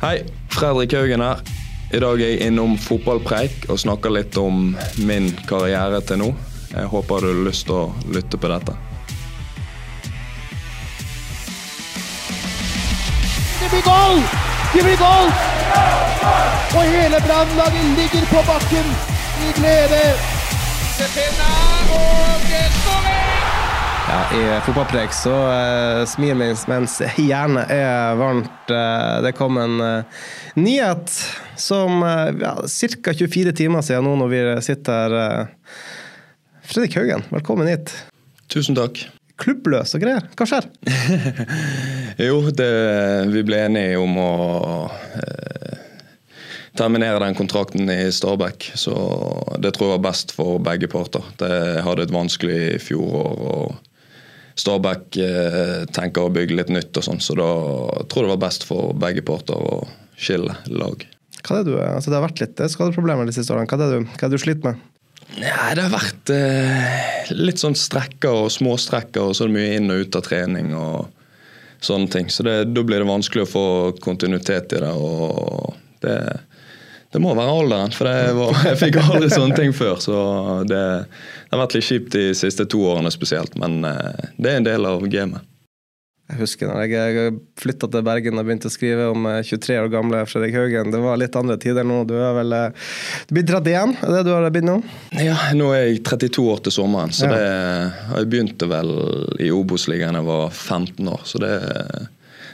Hei, Fredrik Haugen her. I dag er jeg innom fotballpreik og snakker litt om min karriere til nå. Jeg håper du har lyst til å lytte på dette. Det blir goal! Det blir goal! Og hele Brannlaget ligger på bakken i glede. Ja, I fotballpreik så uh, smir mens, mens hjernen er varmt. Uh, det kom en uh, nyhet som uh, ja, ca. 24 timer siden nå når vi sitter her. eh. Fredrik Haugen, velkommen hit. Tusen takk. Klubbløs og greier. Hva skjer? Jo, det, vi ble enige om å eh, terminere den kontrakten i Stabæk. Så det tror jeg var best for begge parter. Det hadde et vanskelig fjorår. og Stabæk eh, tenker å bygge litt nytt, og sånn, så da tror jeg det var best for begge parter å skille lag. Hva er det, du, altså, det har vært litt skadeproblemer de siste årene. Hva er det du, hva er det du sliter med? Nei, det har vært eh, litt sånn strekker og småstrekker, og så er det mye inn og ut av trening og sånne ting. Så det, da blir det vanskelig å få kontinuitet i det. og det, det må være alderen, for det var, jeg fikk aldri sånne ting før. Så det, det har vært litt kjipt de siste to årene spesielt, men eh, det er en del av gamet. Jeg husker når jeg flytta til Bergen og begynte å skrive om eh, 23 år gamle Fredrik Haugen. Det var litt andre tider nå. Du er vel eh, du blir 31? Er det du har begynt nå? Ja, nå er jeg 32 år til sommeren, så Ja. det, jeg begynte vel i Obos-ligaen da jeg var 15 år. Så det,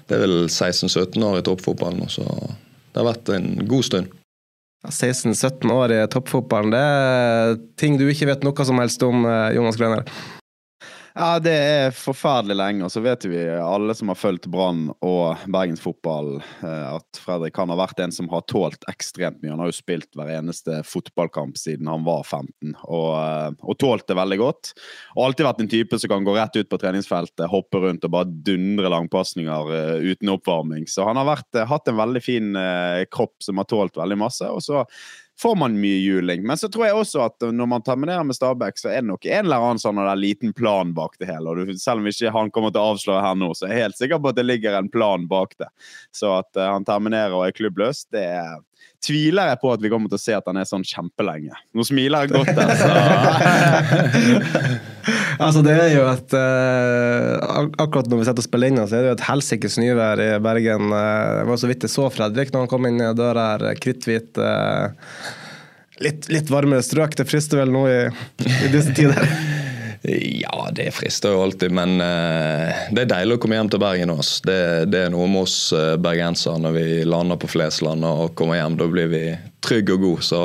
det er vel 16-17 år i toppfotballen nå, så det har vært en god stund. Ja, 16-17 år i toppfotballen, det er ting du ikke vet noe som helst om, eh, Jonas Grønner. Ja, det er forferdelig lenge. Og så vet vi alle som har fulgt Brann og bergensfotball, eh, at Fredrik han har vært en som har tålt ekstremt mye. Han har jo spilt hver eneste fotballkamp siden han var 15, og, eh, og tålt det veldig godt. Og alltid vært en type som kan gå rett ut på treningsfeltet, hoppe rundt og bare dundre langpasninger eh, uten oppvarming. Så han har vært, hatt en veldig fin kropp som har tålt veldig masse. og så får man mye juling. Men så tror jeg også at når man terminerer med Stabæk, så er det nok en eller annen sånn der liten plan bak det hele. Og selv om ikke han kommer til å avsløre her nå, så er jeg helt sikker på at det ligger en plan bak det. Så at eh, han terminerer og er klubbløs, det er tviler jeg på at vi kommer til å se at han er sånn kjempelenge. Nå smiler jeg godt der, så Altså, det er jo et uh, Akkurat når vi sitter og spiller inn, så er det jo et helsikes nyvær i Bergen. Eh, Det var så vidt jeg så Fredrik når han kom inn i døra her, eh, kritthvit. Uh, Litt, litt varmere strøk. Det frister vel nå i, i disse tider. Ja, det frister jo alltid, men det er deilig å komme hjem til Bergen også. Det, det er noe med oss bergensere når vi lander på Flesland og kommer hjem. Da blir vi trygge og gode. Så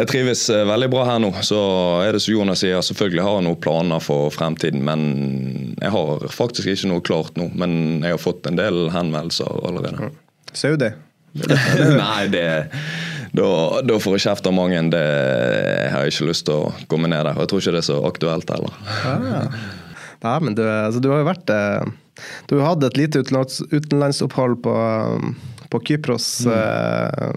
jeg trives eh, veldig bra her nå. Så er det som Jonas sier, selvfølgelig har jeg noen planer for fremtiden. Men jeg har faktisk ikke noe klart nå. Men jeg har fått en del henvendelser allerede. Saudi. Nei, det da, da får jeg kjeft av mange. Det har jeg ikke lyst til å komme ned der. Og jeg tror ikke det er så aktuelt heller. Ah. Nei, men du, altså, du har jo vært eh, Du har hatt et lite utenlands, utenlandsopphold på, på Kypros. eh,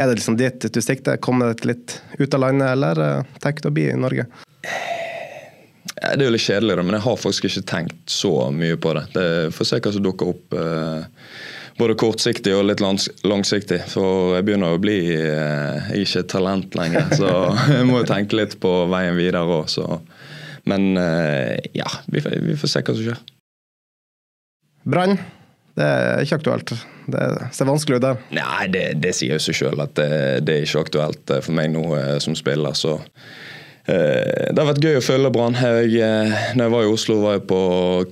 Er det liksom dit du sikter? Komme deg litt ut av landet, eller eh, tenker du å bli i Norge? Det er jo litt kjedelig, men jeg har faktisk ikke tenkt så mye på det. det Får se hva som dukker opp. Eh, både kortsiktig og litt langsiktig. For jeg begynner å bli eh, Jeg er ikke et talent lenger, så jeg må jo tenke litt på veien videre òg. Men ja, vi får se hva som skjer. Brann? Det er ikke aktuelt. Det ser vanskelig ut, det. Nei, det, det sier jo seg sjøl at det, det er ikke aktuelt eh, for meg nå eh, som spiller. så eh, Det har vært gøy å følge Brann. Eh, når jeg var i Oslo, var jeg på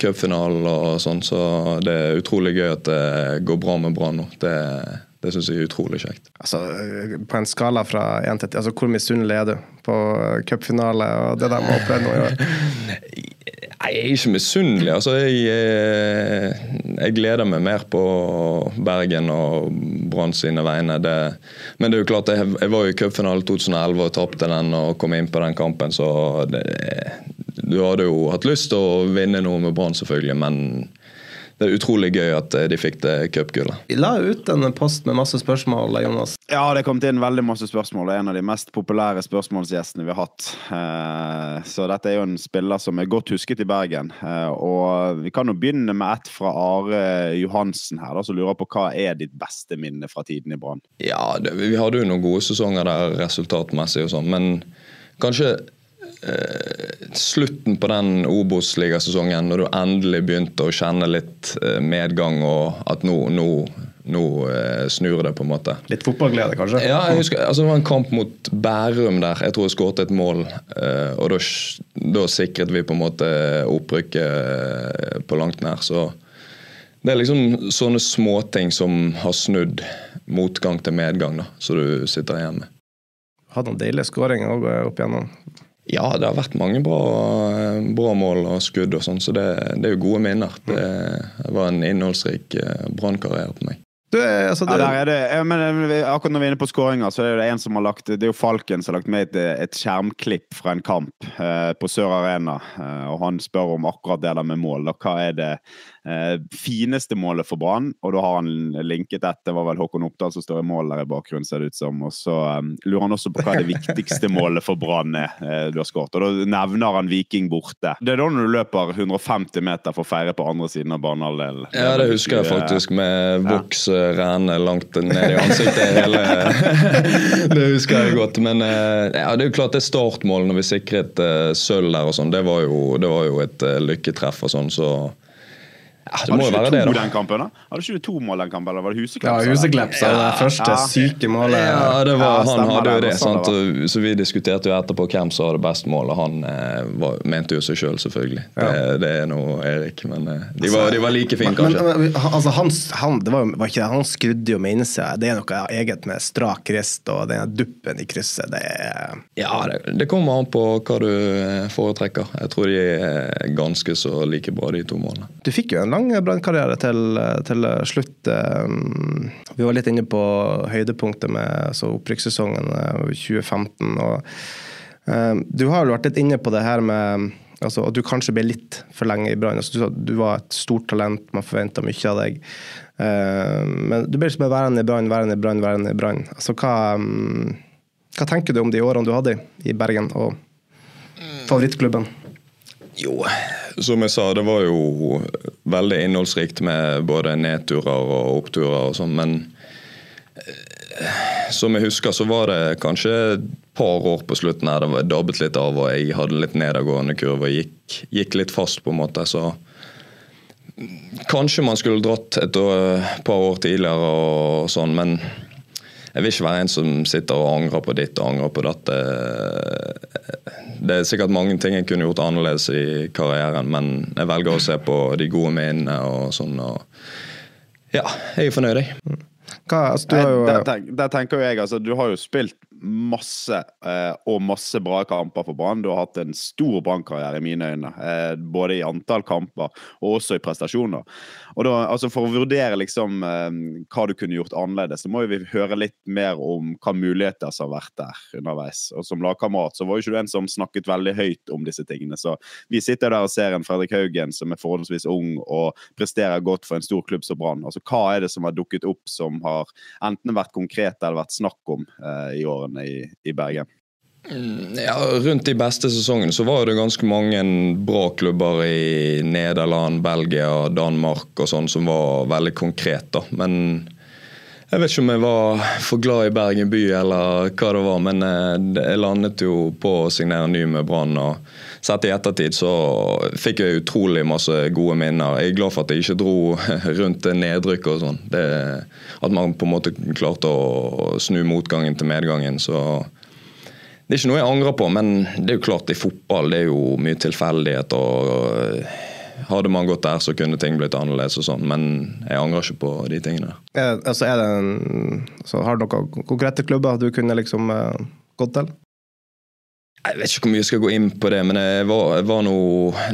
cupfinalen og sånn, så det er utrolig gøy at det går bra med Brann nå. Det, det syns jeg er utrolig kjekt. Altså, på en skala fra 1 til 10, altså, hvor misunnelig er du på cupfinale og det der med å oppleve noe i år? Nei, Jeg er ikke misunnelig. Altså, jeg, eh, jeg, gleder meg mer på Bergen og Brann sine vegne. Det, men det er jo klart, jeg, jeg var jo i cupfinalen 2011 og tapte den og kom inn på den kampen, så det, du hadde jo hatt lyst til å vinne noe med Brann, selvfølgelig, men det er utrolig gøy at de fikk det cupgullet. Vi la ut en post med masse spørsmål, Jonas. Ja, det kom inn veldig masse spørsmål. En av de mest populære spørsmålsgjestene vi har hatt. Eh, så dette er jo en spiller som er godt husket i Bergen. Eh, og vi kan jo begynne med ett fra Are Johansen her, som lurer på hva er ditt beste minne fra tiden i Brann? Ja, det, vi hadde jo noen gode sesonger der resultatmessig og sånn, men kanskje eh, slutten på den Obos-ligasesongen, når du endelig begynte å kjenne litt eh, medgang og at nå, nå, nå eh, snur det, på en måte. Litt fotballglede, kanskje? Ja, jeg husker, altså Det var en kamp mot Bærum der. Jeg tror jeg skåret et mål. Eh, og da, da, sikret vi på en måte opprykket eh, på langt nær. Så det er liksom sånne småting som har snudd motgang til medgang, da, som du sitter igjen med. Hadde noen deilige skåringer opp igjennom. Ja, det har vært mange bra, bra mål og skudd, og sånn, så det, det, er jo gode minner. Det, var en innholdsrik eh, brannkarriere på meg. Du, altså, det... ja, det, ja, men, eh, akkurat når vi er inne på skåringer, så er det en som har lagt Det er jo Falken som har lagt med et, et skjermklipp fra en kamp eh, på Sør Arena. Eh, og Han spør om akkurat det der med mål. Da. Hva er det eh, fineste målet for Brann? Og da har han linket ett. Det var vel Håkon Oppdal som står i mål der i bakgrunnen, ser det ut som. Og så um, lurer han også på hva det viktigste målet for Brann er eh, du har skåret. Og da nevner han Viking borte. Det er da når du løper 150 meter for å feire på andre siden av banehalvdelen. Ja, det husker jeg faktisk, med voks. Ja renne langt ned i ansiktet. hele Det husker jeg godt. Men eh, ja, det er jo klart det startmålet når vi sikret uh, sølv der og sånn, det, det var jo et uh, lykketreff og sånn, så ja, det må jo være det, da. Den kampen, da? Hadde ikke du to mål den kampen, eller var det Huseklepp? Ja, Huseklepp sa det første ja. syke målet. Ja, det var, ja, han hadde jo det. Sant? Så vi diskuterte jo etterpå hvem som hadde best mål, og han eh, var, mente jo seg sjøl, selv, selvfølgelig. Ja. Det, det, er nå Erik, men eh, de, var, de, var, like fine, kanskje. Men, men, altså, han, han, var, var ikke, han skrudde jo med innsida. Det er noe eget med strak rist og den duppen i krysset. Det er Ja, det, det kommer an på hva du eh, foretrekker. Jeg tror de er ganske så like bra, de to målene. Du fikk jo en lang brannkarriere til, til, slutt. Um, vi var litt inne på høydepunktet med altså opprykkssesongen 2015. Uh, og, um, du har jo vært litt inne på det her med altså, at du kanskje ble litt for lenge i Brann. Altså, du, du, var et stort talent, man forventa mye av deg. Uh, men du ble liksom værende i Brann, værende i Brann, værende i Brann. Altså, hva, um, hva tenker du om de årene du hadde i Bergen, og favorittklubben? Jo, som jeg sa, det var jo veldig innholdsrikt med både nedturer og oppturer og sånn, men eh, som jeg husker, så var det kanskje et par år på slutten her det var dabbet litt av, og jeg hadde litt nedadgående kurve og gikk, gikk, litt fast, på en måte. Så kanskje man skulle dratt et par år tidligere og sånn, men jeg vil ikke være en som sitter og angrer på ditt og angrer på dette. Det er sikkert mange ting jeg kunne gjort annerledes i karrieren, men jeg velger å se på de gode minnene og sånn. Og ja, jeg er fornøyd, jeg. Hva, altså, jo... der, der, der, tenker jeg, altså, Du har jo spilt masse eh, og masse bra kamper for Brann. Du har hatt en stor Brann-karriere i mine øyne. Eh, både i antall kamper og også i prestasjoner. Og da, altså For å vurdere liksom eh, hva du kunne gjort annerledes, så må vi høre litt mer om hva muligheter som har vært der underveis. Og Som lagkamerat så var jo ikke du en som snakket veldig høyt om disse tingene. Så vi sitter der og ser en Fredrik Haugen som er forholdsvis ung og presterer godt for en stor klubb som Brann. Altså, hva er det som har dukket opp som har enten vært konkret eller vært snakk om eh, i årene? i, i Bergen? Mm, ja, Rundt de beste sesongene så var det ganske mange bra klubber i Nederland, Belgia, Danmark og sånn som var veldig konkret. da. Men jeg vet ikke om jeg var for glad i Bergen by eller hva det var, men eh, jeg landet jo på å signere ny med Brann. og Sett i ettertid så fikk jeg utrolig masse gode minner. Jeg er glad for at jeg ikke dro rundt nedrykk og sånn. At man på en måte klarte å snu motgangen til medgangen. så det er ikke noe jeg angrer på, men det er jo klart i fotball det er jo mye tilfeldighet og hadde man gått der, så kunne ting blitt annerledes og sånn, men jeg angrer ikke på de tingene. Er, altså er det en, så har du noen konkrete klubber du kunne liksom uh, gått til? Jeg vet ikke hvor mye jeg skal gå inn på det, men jeg var, jeg var nå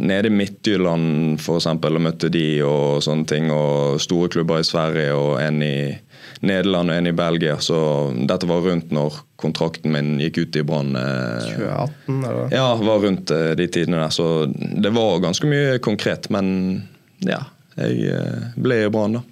nede i Midtjylland for eksempel, og møtte de og sånne ting. Og store klubber i Sverige og en i Nederland og en i Belgia. Så dette var rundt når kontrakten min gikk ut i Brann. 2018, eller? Ja, var rundt eh, de tidene der. Så det var ganske mye konkret. Men ja, jeg eh, ble i Brann, da.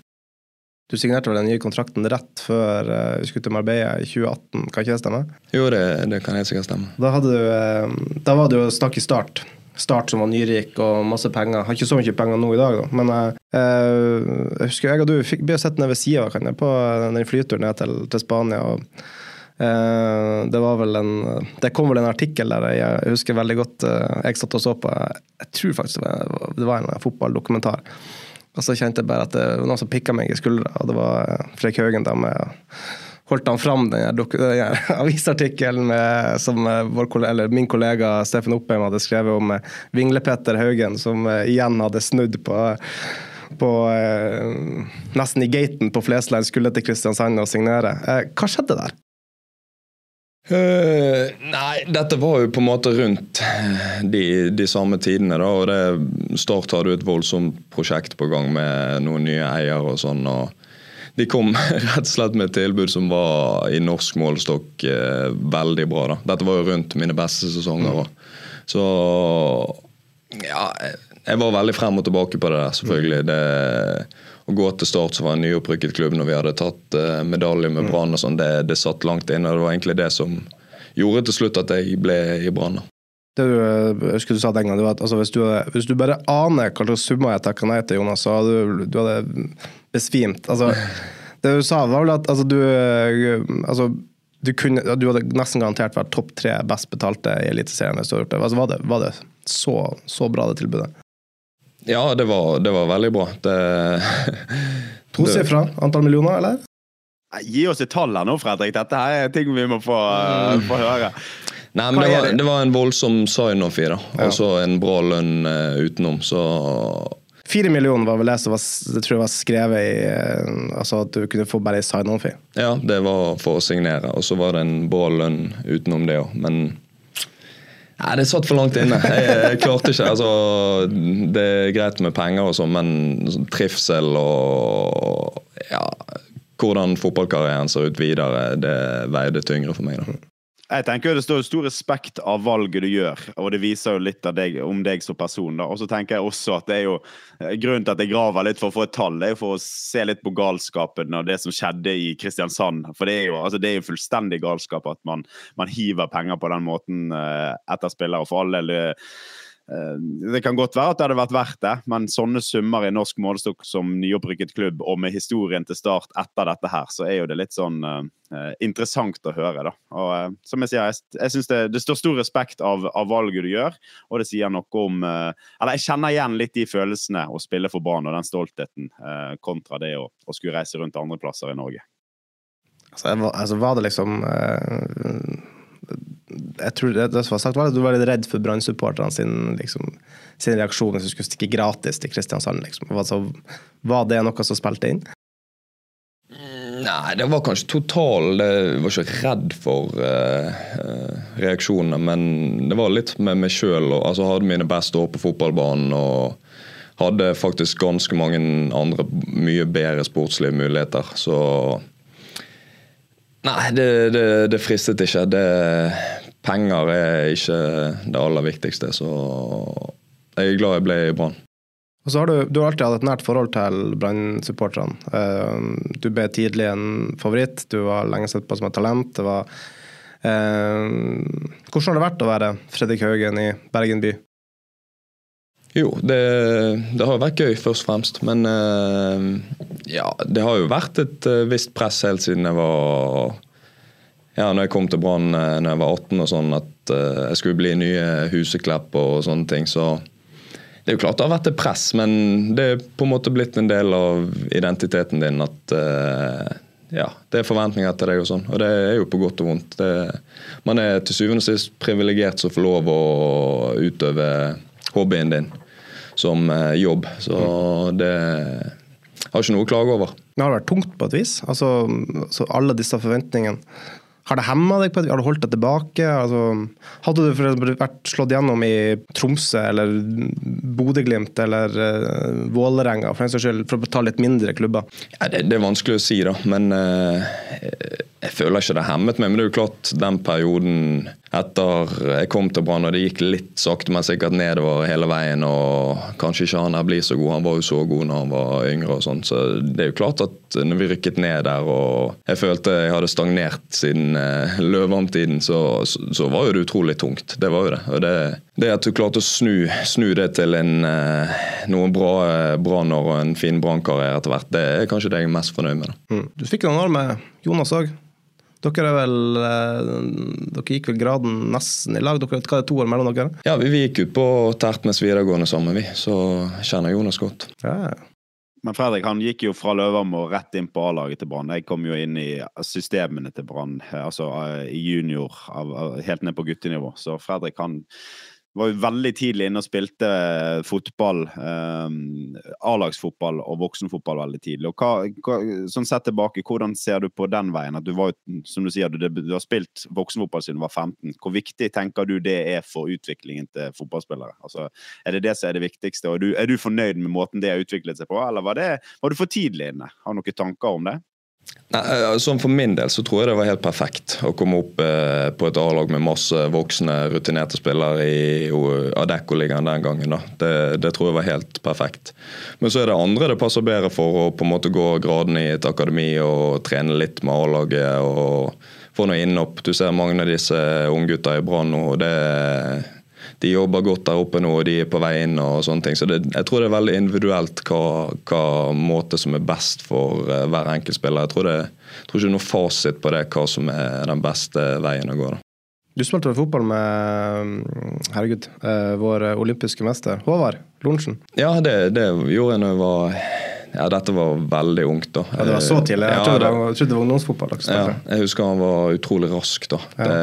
Du signerte vel den nye kontrakten rett før vi skulle til Marbella i 2018, kan ikke det stemme? Jo, det, det kan helt sikkert stemme. Da, du, uh, da var det jo snakk i start. Start som var nyrik og masse penger. Har ikke så mye penger nå i dag, da. Men uh, jeg husker jeg og du fikk ble sett ned ved sida på den flyturen ned til, til Spania. og det var vel en Det kom vel en artikkel der jeg husker veldig godt jeg satt og så på. Jeg tror faktisk det var, en fotballdokumentar og så kjente jeg bare at det var noen som pikka meg i skuldra, og det var eh, Fredrik Haugen der med holdt han fram den, avisartikkelen som eh, vår, min kollega Steffen Oppheim hadde skrevet om Vinglepetter Vingle-Petter Haugen, som igjen hadde snudd på, på nesten i gaten på Flesland, skulle til Kristiansand og signere. Hva skjedde der? Uh, nei, dette var jo på en måte rundt de, de samme tidene. da, og det, Start hadde jo et voldsomt prosjekt på gang med noen nye eiere og sånn. og De kom rett og slett med et tilbud som var i norsk målestokk uh, veldig bra. da. Dette var jo rundt mine beste sesonger. Mm. Så ja, jeg var veldig frem og tilbake på det der, selvfølgelig. Det å gå til Start, som var en nyopprykket klubb, når vi hadde tatt uh, medalje med mm. Brann, og sånn, det, det, satt langt inne. Det var egentlig det som gjorde til slutt at jeg ble i Brann. Det du, eh, jeg husker du sa den gangen, at altså, hvis, du, hvis, du, bare aner hva slags summer jeg takker nei til, Jonas, så hadde du, du hadde besvimt. Altså, det du sa, var vel at altså, du, eh, altså, du, kunne, du hadde nesten garantert vært topp tre best betalte i Eliteserien hvis du hadde gjort det. Altså, var det, var det så, så bra, det tilbudet? Ja, det var, det var veldig bra. Det, Tosifra antall millioner, eller? Gi oss et tall her nå, Fredrik. Dette her er ting vi må få, uh, få høre. Nei, men det var, det var, en voldsom sign-off i det. Ja. så en bra lønn uh, utenom, så Fire millioner var vel det som var, det tror jeg var skrevet i uh, Altså at du kunne få bare ei sign-on-fee? Ja, det var for å signere. Og så var det en bra lønn utenom det òg. Men Nei, Det satt for langt inne. Jeg, jeg klarte ikke. altså, Det er greit med penger, og sånn, men trivsel og ja, hvordan fotballkarrieren ser ut videre, det veide tyngre for meg. da. Jeg tenker Det står stor respekt av valget du gjør, og det viser jo litt deg, om deg som person. Og så tenker jeg også at det er jo eh, Grunnen til at jeg graver litt for å få et tall, det er jo for å se litt på galskapen og det som skjedde i Kristiansand. For det er jo, altså, det er jo fullstendig galskap at man, man, hiver penger på den måten uh, etter spillere. For all del Eh, det kan godt være at det hadde vært verdt det, men sånne summer i norsk målestokk som nyopprykket klubb, og med historien til start etter dette her, så er jo det litt sånn uh, interessant å høre, da. Og uh, som jeg sier, jeg, jeg syns det, det, står stor respekt av, av, valget du gjør, og det sier noe om uh, Eller jeg kjenner igjen litt de følelsene å spille for barn og den stoltheten, kontra det å, å skulle reise rundt andre plasser i Norge. Altså, altså var det liksom jeg tror det, det som var sagt var at Du var litt redd for Brann-supporterne sin, liksom, sin, reaksjon hvis du skulle stikke gratis til Kristiansand. Liksom. Altså, var det noe som spilte inn? Nei, det var kanskje total Jeg var ikke redd for uh, reaksjonene, men det var litt med meg sjøl. Altså, hadde mine beste år på fotballbanen og hadde faktisk ganske mange andre mye bedre sportslige muligheter. Så Nei, det, det, det fristet ikke. Det, penger er ikke det aller viktigste, så jeg er glad jeg ble i Brann. Og så har du, du har alltid hatt et nært forhold til Brann-supporterne. Eh, du ble tidlig en favoritt, du var lenge sett på som et talent. Det var, eh, hvordan har det vært å være Fredrik Haugen i Bergen by? Jo, det, det, har vært gøy, først og fremst. Men eh, ja, det har jo vært et eh, visst press helt siden jeg var ja, når jeg kom til Brann uh, når jeg var 18 og sånn, at uh, jeg skulle bli nye Huseklepp og sånne ting, så det er jo klart det har vært et press, men det er på en måte blitt en del av identiteten din at uh, ja, det er forventninger til deg og sånn, og det er jo på godt og vondt. Det, man er til syvende og sist privilegert som får lov å utøve hobbyen din. som eh, jobb. Så det har ikke noe å klage over. Det har vært tungt på et vis. Altså, så alle disse forventningene. Har det hemma deg? Har du holdt deg tilbake? Altså, hadde du for eksempel vært slått gjennom i Tromsø eller Bodø-Glimt eller uh, Vålerenga, for for å ta litt mindre klubber? Ja, det, det, er vanskelig å si, da. Men uh, jeg føler ikke det hemmet meg. Men det er jo klart, den perioden etter jeg kom til Brann, og det gikk litt sakte, men sikkert nedover hele veien. og Kanskje ikke han her blir så god. Han var jo så god når han var yngre. og sånn, så Det er jo klart at når vi rykket ned der og jeg følte jeg hadde stagnert siden eh, Løvhamn-tiden, så, så, så, var jo det utrolig tungt. Det var jo det. Og det, det at du klarte å snu, snu det til en, eh, noen bra eh, branner og en fin brannkarriere etter hvert, det er kanskje det jeg er mest fornøyd med. Mm. Du fikk en år med Jonas òg. Dere, er vel, eh, dere gikk vel graden nesten i lag? Dere, hva er det to år mellom dere? Ja, vi, vi gikk ut på Tertnes videregående sammen, vi. Så kjenner Jonas godt. Ja. Men Fredrik han gikk jo fra Løvam og rett inn på A-laget til Brann. Jeg kom jo inn i systemene til Brann, altså eh, i junior, helt ned på guttenivå. Så Fredrik han var jo veldig tidlig inne og spilte eh, fotball, eh, A-lagsfotball og voksenfotball veldig tidlig. Og hva, hva, sånn sett tilbake, Hvordan ser du på den veien? At du var som du sier, du, du har spilt voksenfotball siden du var 15. Hvor viktig tenker du det er for utviklingen til fotballspillere? Altså, er det det som er det viktigste? Og er du, er du fornøyd med måten det har utviklet seg på, eller var, det, var du for tidlig inne? Har du noen tanker om det? Eh, sånn For min del så tror jeg det var helt perfekt å komme opp eh, på et A-lag med masse voksne, rutinerte spillere i Adecco-ligaen den gangen. Det, det, tror jeg var helt perfekt. Men så er det andre det passer bedre for å på en måte gå gradene i et akademi og trene litt med A-laget og få noe innopp. Du ser mange av disse unggutta i Brann nå. og det de jobber godt der oppe nå, og de er på vei inn. og sånne ting. Så det, Jeg tror det er veldig individuelt hva, hva måte som er best for uh, hver enkelt spiller. Jeg tror, det, jeg tror ikke det er noe fasit på det, hva som er den beste veien å gå. da. Du spilte fotball med herregud, uh, vår olympiske mester Håvard Lorentzen. Ja, det, det gjorde jeg da jeg var ja, dette var veldig ungt, da. Ja, Det var så tidlig? Jeg, ja, trodde, det, trodde det var ungdomsfotball. Ja, jeg husker han var utrolig rask, da. Ja, det,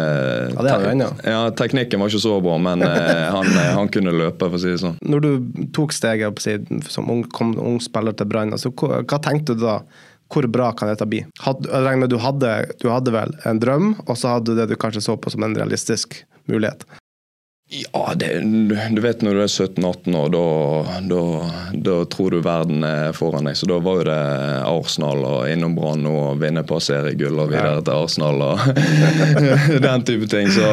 ja, det er han, ja. ja. Teknikken var ikke så bra, men eh, han, eh, han, kunne løpe, for å si det sånn. Når du tok steget opp, siden, som ung, kom ung spiller til Brann, altså, hva, hva, tenkte du da? Hvor bra kan dette bli? Had, du, hadde, du hadde vel en drøm, og så hadde du det du kanskje så på som en realistisk mulighet? Ja, det, du vet når du er 17-18 år, da, da, da, tror du verden er foran deg. Så da var jo det Arsenal og innom Brann og vinne på seriegull og videre til Arsenal og den type ting. Så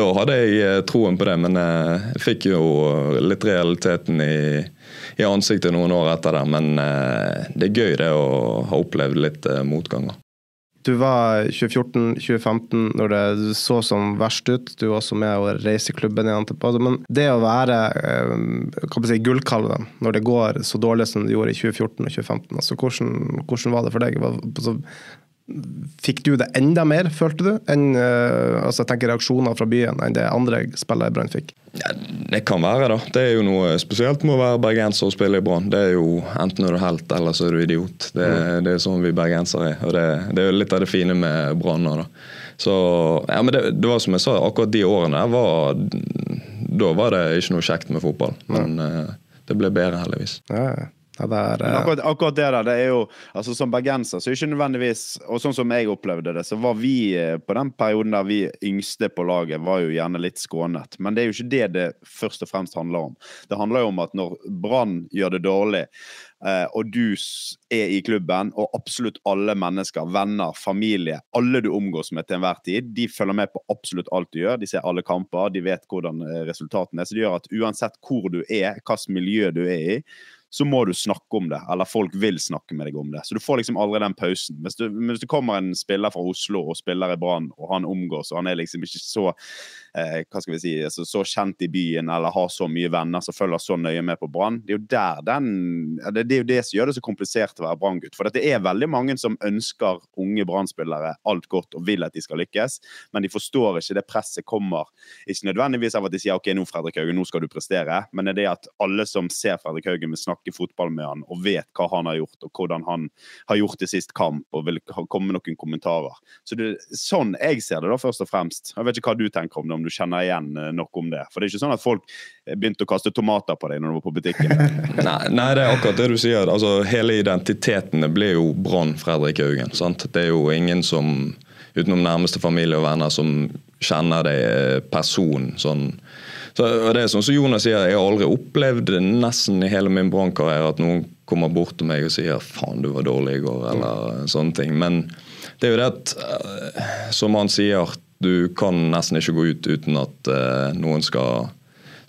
da hadde jeg eh, troen på det, men eh, jeg fikk jo litt realiteten i, i ansiktet noen år etter det. Men eh, det er gøy det å ha opplevd litt motganger. Du var 2014-2015 når det så som verst ut. Du var også med å reise klubben igjen. Men det å være eh, si, gullkalven når det går så dårlig som det gjorde i 2014 og 2015, altså hvordan, hvordan var det for deg? Fikk du det enda mer, følte du, enn uh, altså jeg tenker reaksjoner fra byen enn det andre spillere i Brann fikk? Ja, det kan være, da. Det er jo noe spesielt med å være bergenser og spille i Brann. Det er jo Enten er du helt, eller så er du idiot. Det, mm. det er sånn vi bergensere er. Og det, det, er jo litt av det fine med Brann da. Så, ja, men det, det, var som jeg sa, akkurat de årene var Da var det ikke noe kjekt med fotball. Men mm. det ble bedre, heldigvis. Ja, ja. Ja, er, uh... akkurat, akkurat, det der, det er jo altså Som bergenser så er ikke nødvendigvis Og sånn som jeg opplevde det, så var vi eh, på den perioden der vi yngste på laget, var jo gjerne litt skånet. Men det er jo ikke det det først og fremst handler om. Det handler jo om at når Brann gjør det dårlig, uh, og du er i klubben, og absolutt alle mennesker, venner, familie, alle du omgås med til enhver tid, de følger med på absolutt alt du gjør. De ser alle kamper, de vet hvordan resultatene er. Så det gjør at uansett hvor du er, hvilket miljø du er i, så må du snakke om det, eller folk vil snakke med deg om det. Så du får liksom aldri den pausen. Hvis, hvis det kommer en spiller fra Oslo og spiller i Brann, og han omgås, og han er liksom ikke så hva skal vi si, altså, så kjent i byen eller har så mye venner som følger så nøye med på Brann, det er jo der den det, er jo det som gjør det så komplisert å være Brann-gutt. For det er veldig mange som ønsker unge Brann-spillere alt godt og vil at de skal lykkes, men de forstår ikke det presset kommer. Ikke nødvendigvis av at de sier OK, nå Fredrik Haugen, nå skal du prestere, men det er det at alle som ser Fredrik Haugen, vil snakke fotball med han og vet hva han har gjort, og hvordan han har gjort det sist kamp, og vil komme med noen kommentarer. Så det sånn jeg ser det, da, først og fremst. Jeg vet ikke hva du tenker om det, om du kjenner igjen nok noe om det. For det er ikke sånn at folk eh, begynte å kaste tomater på deg når du var på butikken. Nei, nei, det er akkurat det du sier. Altså, hele identiteten blir jo Brann Fredrik Haugen. Det er jo ingen som, utenom nærmeste familie og venner, som kjenner deg eh, person. Sånn. Så, det er sånn som Jonas sier, Jeg har aldri opplevd nesten i hele min brannkarriere at noen kommer bort til meg og sier 'faen, du var dårlig i går', eller sånne ting. Men det er jo det at, eh, som han sier, du kan nesten ikke gå ut uten at eh, noen skal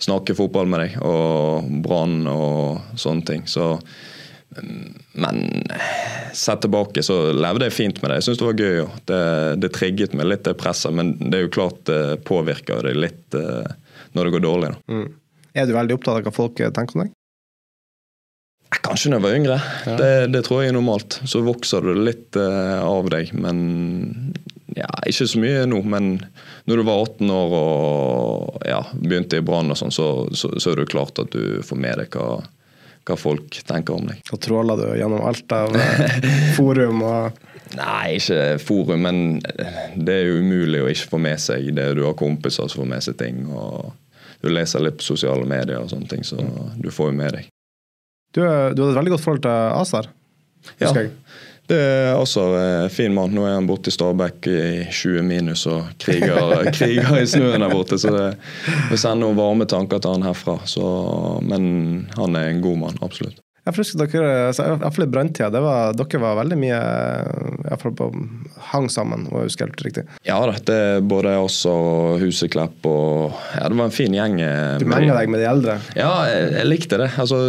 snakke fotball med deg, og Brann og sånne ting. Så mm, Men sett tilbake så levde jeg fint med det. Jeg syns det var gøy. Det, det trigget meg litt, det presset. Men det er jo klart det påvirker deg litt eh, når det går dårlig. Mm. Er du veldig opptatt av hva folk eh, tenker om deg? Kanskje da jeg var yngre. Det, det tror jeg er normalt. Så vokser du litt eh, av deg. Men ja, ikke så mye nå. Men når du var 18 år og ja, begynte i Brann, sånn, så, så, så er det klart at du får med deg hva, hva folk tenker om deg. Og tråler du gjennom alt av eh, forum og Nei, ikke forum, men det er jo umulig å ikke få med seg det. Du har kompiser som får med seg ting, og du leser litt på sosiale medier og sånne ting, så du får jo med deg. Du, eh, du hadde et veldig godt forhold til Azar. Ja, husker jeg. Det er også en fin mann. Nå er han borte i Stabæk i 20 minus og kriger, kriger i snøen der borte, så det vi sender noen varme tanker til han herfra. Så, men han er en god mann, absolutt. Jeg husker dere, altså, i hvert fall i branntida, dere var veldig mye i på, hang sammen, om jeg husker helt riktig. Ja da, det er både oss og Huseklepp og Ja, det var en fin gjeng. eh, Du menga deg med de eldre. Ja, jeg, jeg likte det. Altså,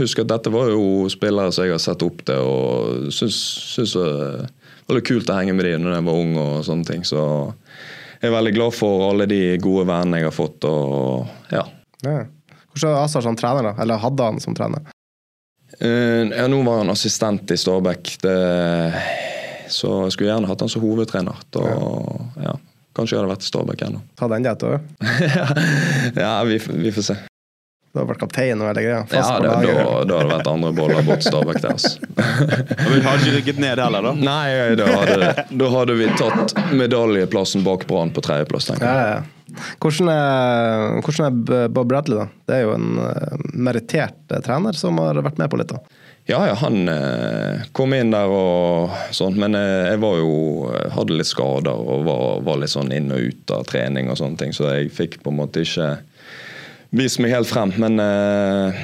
husk at dette var jo spillere som jeg har sett opp til, og syns, syns det var litt kult å henge med de når jeg var ung og sånne ting. Så jeg er veldig glad for alle de gode vennene jeg har fått, og ja. Ja. Hvordan var Asar som trener, da? Eller hadde han som trener? Eh, ja, nå var han assistent i Stabæk, så jeg skulle gjerne hatt han som hovedtrener. Da, ja. Kanskje jeg hadde vært i Stabæk ennå. Ta den det òg? ja, vi, vi får se. Du har vært kaptein og hele greia? Fast Ja, på det, da, da hadde det vært andre boller bort Stabæk der. Altså. Vi har ikke rykket ned heller, da. Nei, da hadde, da hadde vi tatt medaljeplassen bak Brann på tredjeplass, tenker jeg. Ja, ja. Hvordan er, hvordan er Bob Bradley, da? Det er jo en uh, merittert eh, trener som har vært med på litt, da. Ja, ja, han eh, kom inn der og sånt, men eh, jeg var jo hadde litt skader og var, var litt sånn inn og ut av trening og sånne ting, så jeg fikk på en måte ikke vist meg helt frem. Men eh,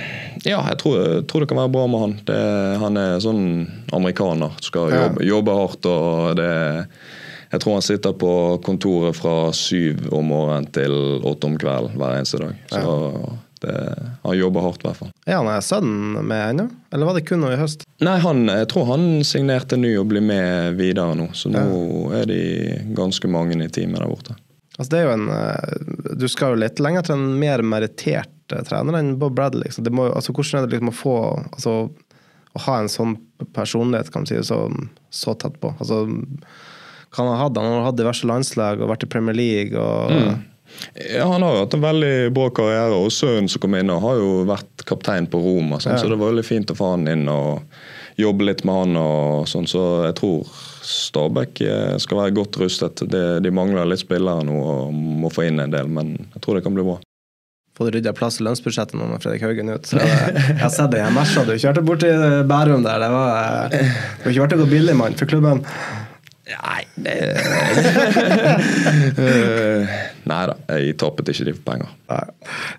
ja, jeg tror, jeg tror det kan være bra med han. Det, han er sånn amerikaner, skal jobbe, jobbe hardt og det jeg tror han sitter på kontoret fra syv om morgenen til åtte om kvelden hver eneste dag. Så det, han jobber hardt, i hvert fall. Er han sønnen med ennå, eller var det kun nå i høst? Nei, han, jeg tror han signerte ny og blir med videre nå. Så nå er de ganske mange i teamet der borte. Altså, det er jo en eh, Du skal jo litt lenger til en mer merittert eh, trener enn Bob Bradley. Liksom. Det må, altså, hvordan er det liksom å få altså, Å ha en sånn personlighet, kan man si, så, så tett på? Altså, han har hatt? Han har hatt diverse landslag og vært i Premier League og Ja, Han har jo hatt en veldig bra karriere, og sønnen som kom inn, og har jo vært kaptein på Roma. Sånn, Ja. Så det var veldig fint å få han inn og jobbe litt med han. og sånn, Så jeg tror Stabæk eh, skal være godt rustet. De, de mangler litt spillere nå og må få inn en del, men jeg tror det kan bli bra. fått rydda plass i lønnsbudsjettet nå med Fredrik Haugen ut. Så jeg har sett det i Mersa du kjørte bort til Bærum der. Det var det var ikke verdt å gå billig mann for klubben. Nei, det Eh, Nei da, jeg tappet ikke de for penger. Nei.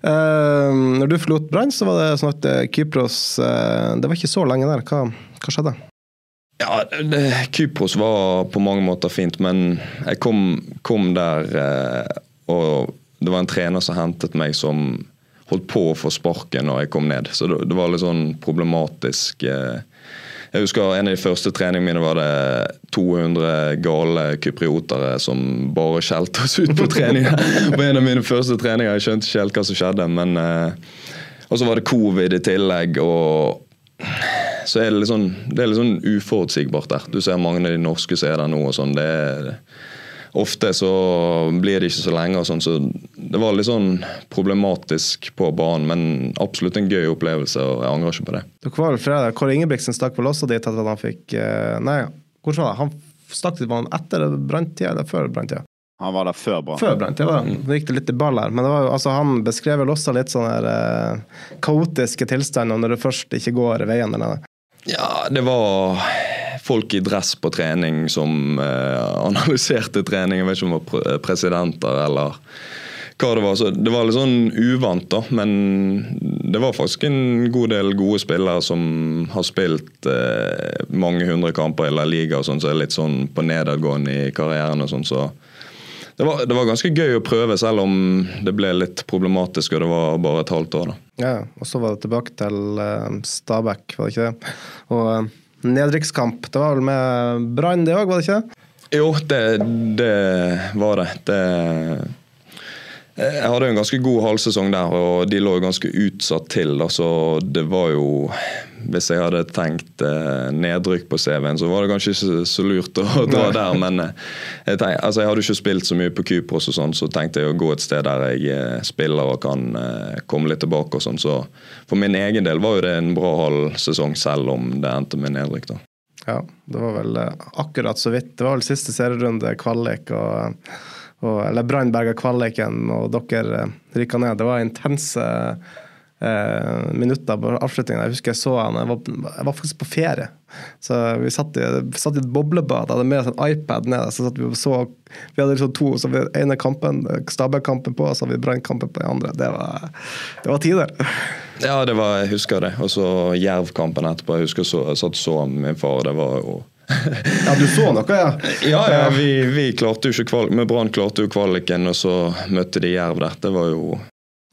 Eh, når du forlot Brann, så var det sånn at eh, Kypros uh, Det var ikke så lenge der. Hva, hva skjedde? Ja, det, Kypros var på mange måter fint, men jeg kom, kom der uh, og det var en trener som hentet meg som holdt på å få sparken når jeg kom ned. Så det, det var litt sånn problematisk. Eh. Jeg husker En av de første treningene mine var det 200 gale kypriotere som bare skjelte oss ut på trening. På en av mine første treninger. Jeg skjønte ikke helt hva som skjedde. men... Eh, og så var det covid i tillegg. og så er det litt sånn, det er litt sånn uforutsigbart der. Du ser mange av de norske som er der nå. og sånn, det er ofte så blir det ikke så lenge. og sånn, så Det var litt sånn problematisk på banen, men absolutt en gøy opplevelse. og Jeg angrer ikke på det. Dere var vel fredag. Kåre Ingebrigtsen stakk vel også dit etter at han fikk eh, Nei, hvordan var det? Han stakk dit var han etter branntida eller før branntida? Han var der før Brann. Før branntida, var det. Nå gikk det litt i ball her. Men det var altså, han beskrev vel også litt sånne her, eh, kaotiske tilstander når det først ikke går veien eller noe. Ja, det var folk i dress på trening som eh, analyserte trening. Jeg vet ikke om det var presidenter eller hva det var. Så det var litt sånn uvant, da. Men det var faktisk en god del gode spillere som har spilt eh, mange hundre kamper i La Liga og sånn, så er litt sånn på nedadgående i karrieren og sånn, så det var, det var ganske gøy å prøve, selv om det ble litt problematisk og det var bare et halvt år. da. Ja, og så var det tilbake til uh, Stabæk, var det ikke det? Og eh, nedrykkskamp, det var vel med Brann det òg, var det ikke? Jo, det, det var det. det. Jeg hadde jo en ganske god halvsesong der, og de lå ganske utsatt til. Altså, det var jo Hvis jeg hadde tenkt eh, nedrykk på CV-en, så var det kanskje ikke så lurt å dra der. Men eh, jeg, tenk, altså, jeg hadde ikke spilt så mye på Kypros, og sånn, så tenkte jeg å gå et sted der jeg eh, spiller og kan eh, komme litt tilbake. og sånn, så For min egen del var jo det en bra halv sesong, selv om det endte med nedrykk. da. Ja, det var vel eh, akkurat så vidt. Det var vel siste serierunde, kvalik, og, og, eller Brann berga kvaliken, og dere rykka ned. Det var intense eh, minutter på avslutningen. Jeg husker jeg så han, jeg var, jeg var faktisk på ferie. Så vi satt i, satt i et boblebad, hadde med oss en iPad ned. Så satt vi så Vi hadde liksom to, så vi ene kampen, Stabæk-kampen på, og så hadde vi Brann-kampen på den andre. Det var, det var tider. Ja, det var, jeg husker det. Og så Jerv-kampen etterpå. Jeg husker så, jeg satt og så med min far. Det var jo Ja, du så noe, ja? Ja, ja vi, vi klarte jo ikke kvalik, med Brann klarte jo kvaliken, og så møtte de Jerv der. Det var jo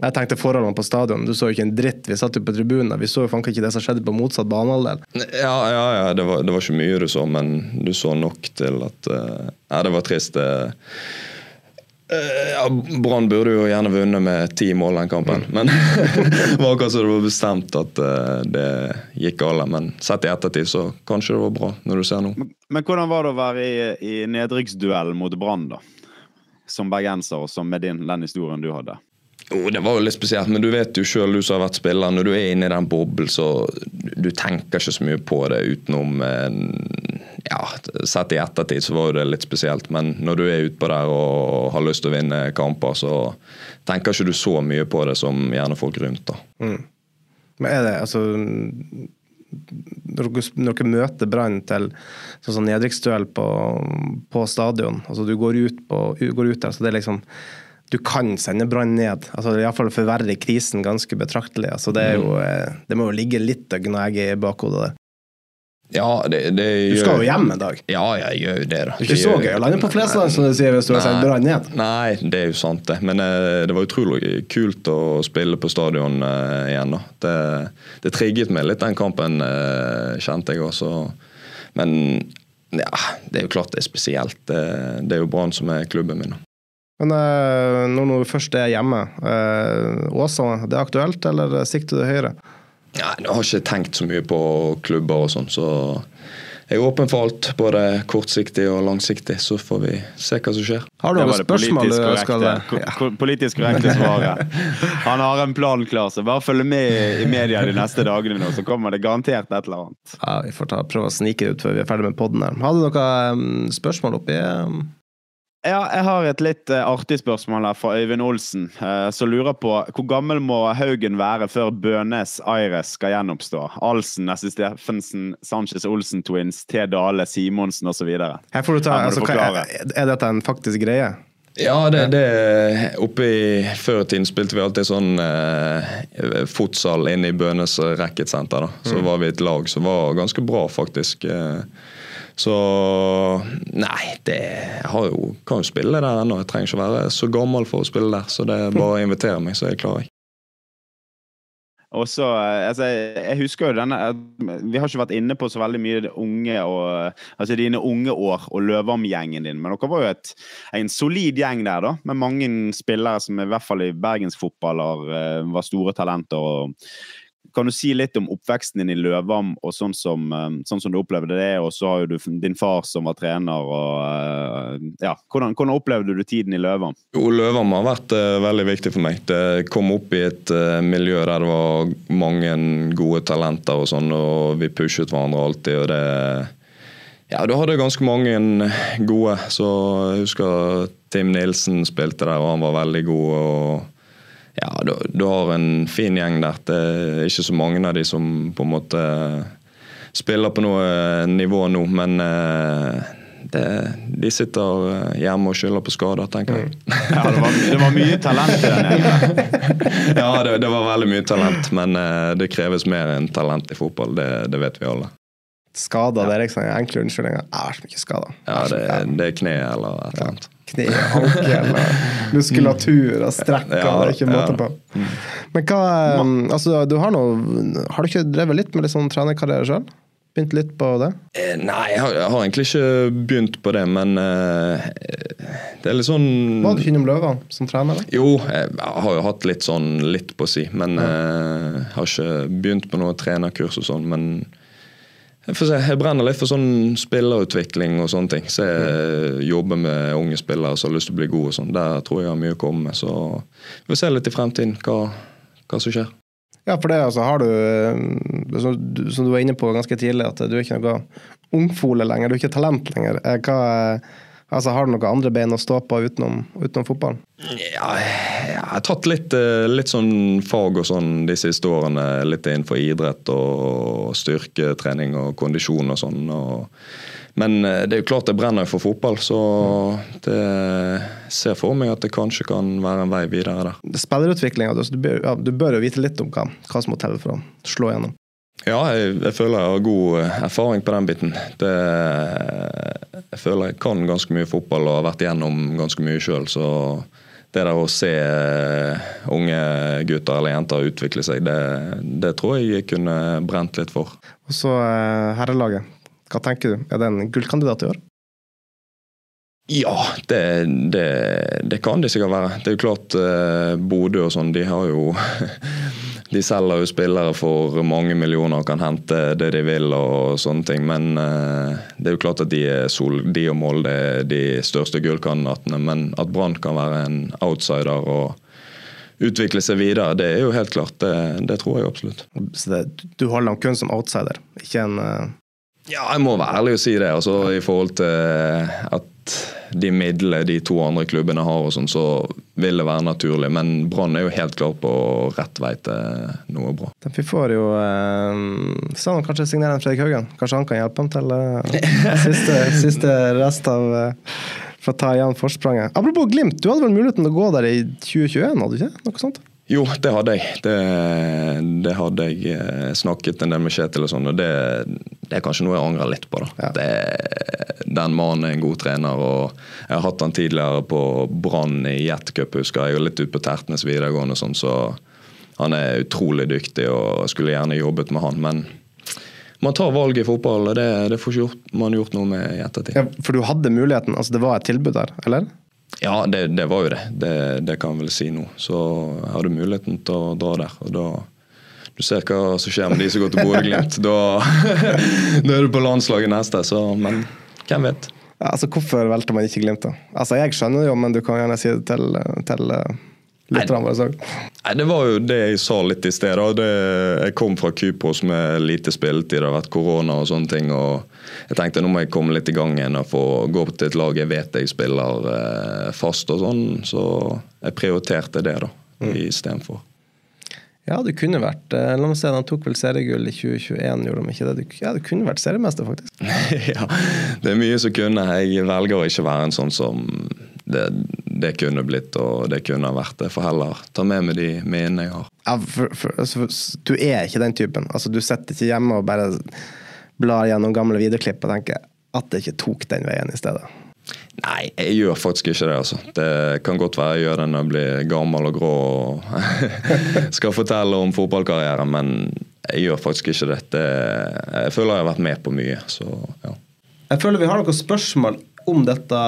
Jeg tenkte forholdene på stadion. Du så jo ikke en dritt. Vi satt jo på tribunen. Vi så jo faen ikke det som skjedde på motsatt banehalvdel. Ja, ja, ja det, var, det var ikke mye du så, men du så nok til at uh, Ja, det var trist. Uh, ja, Brann burde jo gjerne vunnet med ti mål den kampen, men det var akkurat som det var bestemt at uh, det gikk galt. Men sett i ettertid så kanskje det var bra, når du ser nå. Men, men hvordan var det å være i, i nedrykksduell mot Brann, da? Som bergenser, og som med din, den historien du hadde? Jo, det var jo litt spesielt, men du vet jo sjøl, du som har vært spiller, når du er inne i den boblen, så du tenker ikke så mye på det utenom Ja, sett i ettertid så var det litt spesielt, men når du er utpå der og har lyst til å vinne kamper, så tenker ikke du så mye på det som gjerne folk rundt, da. Mm. Men er det altså når dere, møter Brann til sånn sånn nedrykksduell på, på stadion, altså du går ut, på, går ut der, så det er liksom du kan sende Brann ned. altså Iallfall forverre krisen ganske betraktelig. altså Det jo, det må jo ligge litt og gnage i bakhodet der. Ja, det, det Du skal jo hjem en dag. Ja, jeg gjør jo det. da. Det er ikke så gøy å lande på Flesland, som du sier, hvis du har sendt Brann ned. Nei, det er jo sant, det. Men eh, det var utrolig kult å spille på stadion eh, igjen. da. Det, det trigget meg litt, den kampen, eh, kjente jeg også. Men ja, det er jo klart det er spesielt. Det, det er jo Brann som er klubben min. Men eh, når du først er hjemme, Åsa, Åsane, det er aktuelt, eller sikter du høyere? Nei, Jeg har ikke tenkt så mye på klubber og sånn, så jeg er åpen for alt. Både kortsiktig og langsiktig, så får vi se hva som skjer. Har du noen spørsmål du ønsker skal korrekte, ko- ko- politisk korrekte svaret. Han har en plan klar, så bare følg med i media de neste dagene nå, så kommer det garantert et eller annet. Ja, Vi får ta, prøve å snike det ut før vi er ferdig med podden her. Har du noen spørsmål oppi Ja, jeg har et litt eh, artig spørsmål her fra Øyvind Olsen, eh, som lurer på hvor gammel må Haugen være før Bønes Aires skal gjenoppstå? Alsen, Nessie Steffensen, Sanchez Olsen Twins, T. Dale, Simonsen osv. Her får du ta, du altså, forklare. er, er dette en faktisk greie? Ja, det, det Oppe i Før i tiden spilte vi alltid sånn eh, fotsal inne i Bønes racketsenter. Så var vi et lag som var ganske bra, faktisk. Eh, så Nei, det jeg jo, kan jo spille der ennå. Jeg trenger ikke være så gammel for å spille der, så det er bare å invitere meg, så jeg klar. jeg. Og så, eh, altså, jeg husker jo denne Vi har ikke vært inne på så veldig mye unge og, altså dine unge år og Løvam-gjengen din, men dere var jo et, en solid gjeng der, da, med mange spillere som i hvert fall i bergensfotball har, eh, var store talenter. og kan du si litt om oppveksten din i Løvam, og sånn som, eh, sånn som du opplevde det? Og så har jo du din far som var trener, og eh, ja. Hvordan, hvordan opplevde du tiden i Løvam? Jo, Løvam har vært uh, veldig viktig for meg. Det kom opp i et uh, miljø der det var mange gode talenter og sånn, og vi pushet hverandre alltid. og det ja, du hadde ganske mange gode. Så jeg husker Tim Nilsen spilte der, og han var veldig god. og ja, du, du har en fin gjeng der. Det er ikke så mange av de som på en måte spiller på noe nivå nå, men eh, det, de sitter eh, hjemme og skylder på skader, tenker jeg. Ja, det var, det var mye talent i den gjengen. ja, det, det var veldig mye talent, men eh, det kreves mer enn talent i fotball. Det, det vet vi alle. Skader, det er liksom enkle unnskyldninger. Jeg er så mye skader. Ja, det, det er kne eller et eller annet. Kne, muskulatur og strekker. Ja, det er ikke måte på. Men hva um, Altså, du har noe Har du ikke drevet litt med litt sånn trenerkarriere sjøl? Begynt litt på det? Eh, Nei, jeg har, jeg har egentlig ikke begynt på det, men eh, det er litt sånn Var du ikke innom Løvan som trener? da? Jo, jeg har jo hatt litt sånn litt på å si, men eh, har ikke begynt på noe trenerkurs og sånn. Men jeg se, jeg brenner litt for sånn spillerutvikling og sånne ting. Så jeg jobber med unge spillere som har lyst til å bli gode og sånn. Der tror jeg har mye å komme med. Så vi får se litt i fremtiden hva, hva som skjer. Ja, for det altså, har du, eh, som du, som du var inne på ganske tidlig, at du er ikke noe ungfole lenger. Du er ikke talent lenger. Eh, Hva, eh, altså, har du noen andre bein å stå på utenom, utenom fotballen? Ja, jeg har tatt litt, eh, litt sånn fag og sånn de siste årene. Litt innenfor idrett og styrketrening og kondisjon og sånn. Og, men eh, det er jo klart jeg brenner for fotball, så det ser for meg at det kanskje kan være en vei videre der. Spillerutviklinga, altså, du, ja, du bør jo vite litt om hva, hva som må til for å slå gjennom. Ja, jeg, jeg føler jeg har god eh, erfaring på den biten. Det, jeg føler jeg kan ganske mye fotball og har vært igjennom ganske mye sjøl. Så det der å se eh, unge gutter eller jenter utvikle seg, det, det tror jeg jeg kunne brent litt for. Og så eh, herrelaget. Hva tenker du? Er det en gullkandidat i år? Ja, det, det, det kan de sikkert være. Det er jo klart Bodø og sånn, de har jo De selger jo spillere for mange millioner og kan hente det de vil og sånne ting. Men eh, det er jo klart at de, sol, de og Molde er de største gullkandidatene. Men at Brann kan være en outsider og utvikle seg videre, det er jo helt klart. Det, det tror jeg absolutt. Så det, du holder ham kun som outsider, ikke en uh... Ja, jeg må være ærlig og si det. Altså, I forhold til at de midlene de to andre klubbene har, og sånn, så vil det være naturlig. Men Brann er jo helt klar på rett vei til noe bra. Vi får jo eh, Sa han kanskje signere en Fredrik Haugen? Kanskje han kan hjelpe ham til eh, siste, siste rest av eh, For å ta igjen forspranget. Apropos Glimt, du hadde vel muligheten til å gå der i 2021, hadde du ikke? Noe sånt? Jo, det hadde jeg. Det, det hadde jeg eh, snakket en del med Kjetil og sånn, og det, det er kanskje noe jeg angrer litt på. da. Ja. Det, den mannen er en god trener, og jeg har hatt han tidligere på Brann i Jetcup, husker jeg, og litt ute på Tertnes videregående og sånn, så han er utrolig dyktig og skulle gjerne jobbet med han. men man tar valget i fotball, og det, det får ikke gjort, man gjort noe med i ettertid. Ja, for du hadde muligheten, altså det var et tilbud der, eller? Ja, det, det var jo det. det. Det kan jeg vel si nå. Så jeg hadde muligheten til å dra der. og da Du ser hva som skjer med de som går til Bodø-Glimt. Da, da er du på landslaget neste, så Men hvem vet? Ja, altså Hvorfor valgte man ikke Glimt, da? Altså Jeg skjønner det jo, men du kan gjerne si det til, til uh, Nei, Nei, Det var jo det jeg sa litt i sted. Det, jeg kom fra Kypros med lite spilletid, det har vært korona og sånne ting. og Jeg tenkte nå må jeg komme litt i gang igjen og få gå opp til et lag jeg vet jeg spiller eh, fast og sånn. Så jeg prioriterte det da, istedenfor. Ja, du kunne vært eh, La meg se, De tok vel seriegull i 2021, gjorde de ikke det? Du, ja, du kunne vært seriemester, faktisk. ja, det er mye som kunne. Jeg velger å ikke være en sånn som det, det kunne blitt og det kunne vært. det. For heller ta med meg de minnene jeg har. Ja, for, for, altså, du er ikke den typen. Altså, Du sitter ikke hjemme og bare blar gjennom gamle videoklipp og tenker at det ikke tok den veien i stedet. Nei, jeg gjør faktisk ikke det. altså. Det kan godt være jeg gjør det når jeg blir gammel og grå og skal fortelle om fotballkarrieren, men jeg gjør faktisk ikke det. det. Jeg føler jeg har vært med på mye, så ja. Jeg føler vi har noen spørsmål om dette.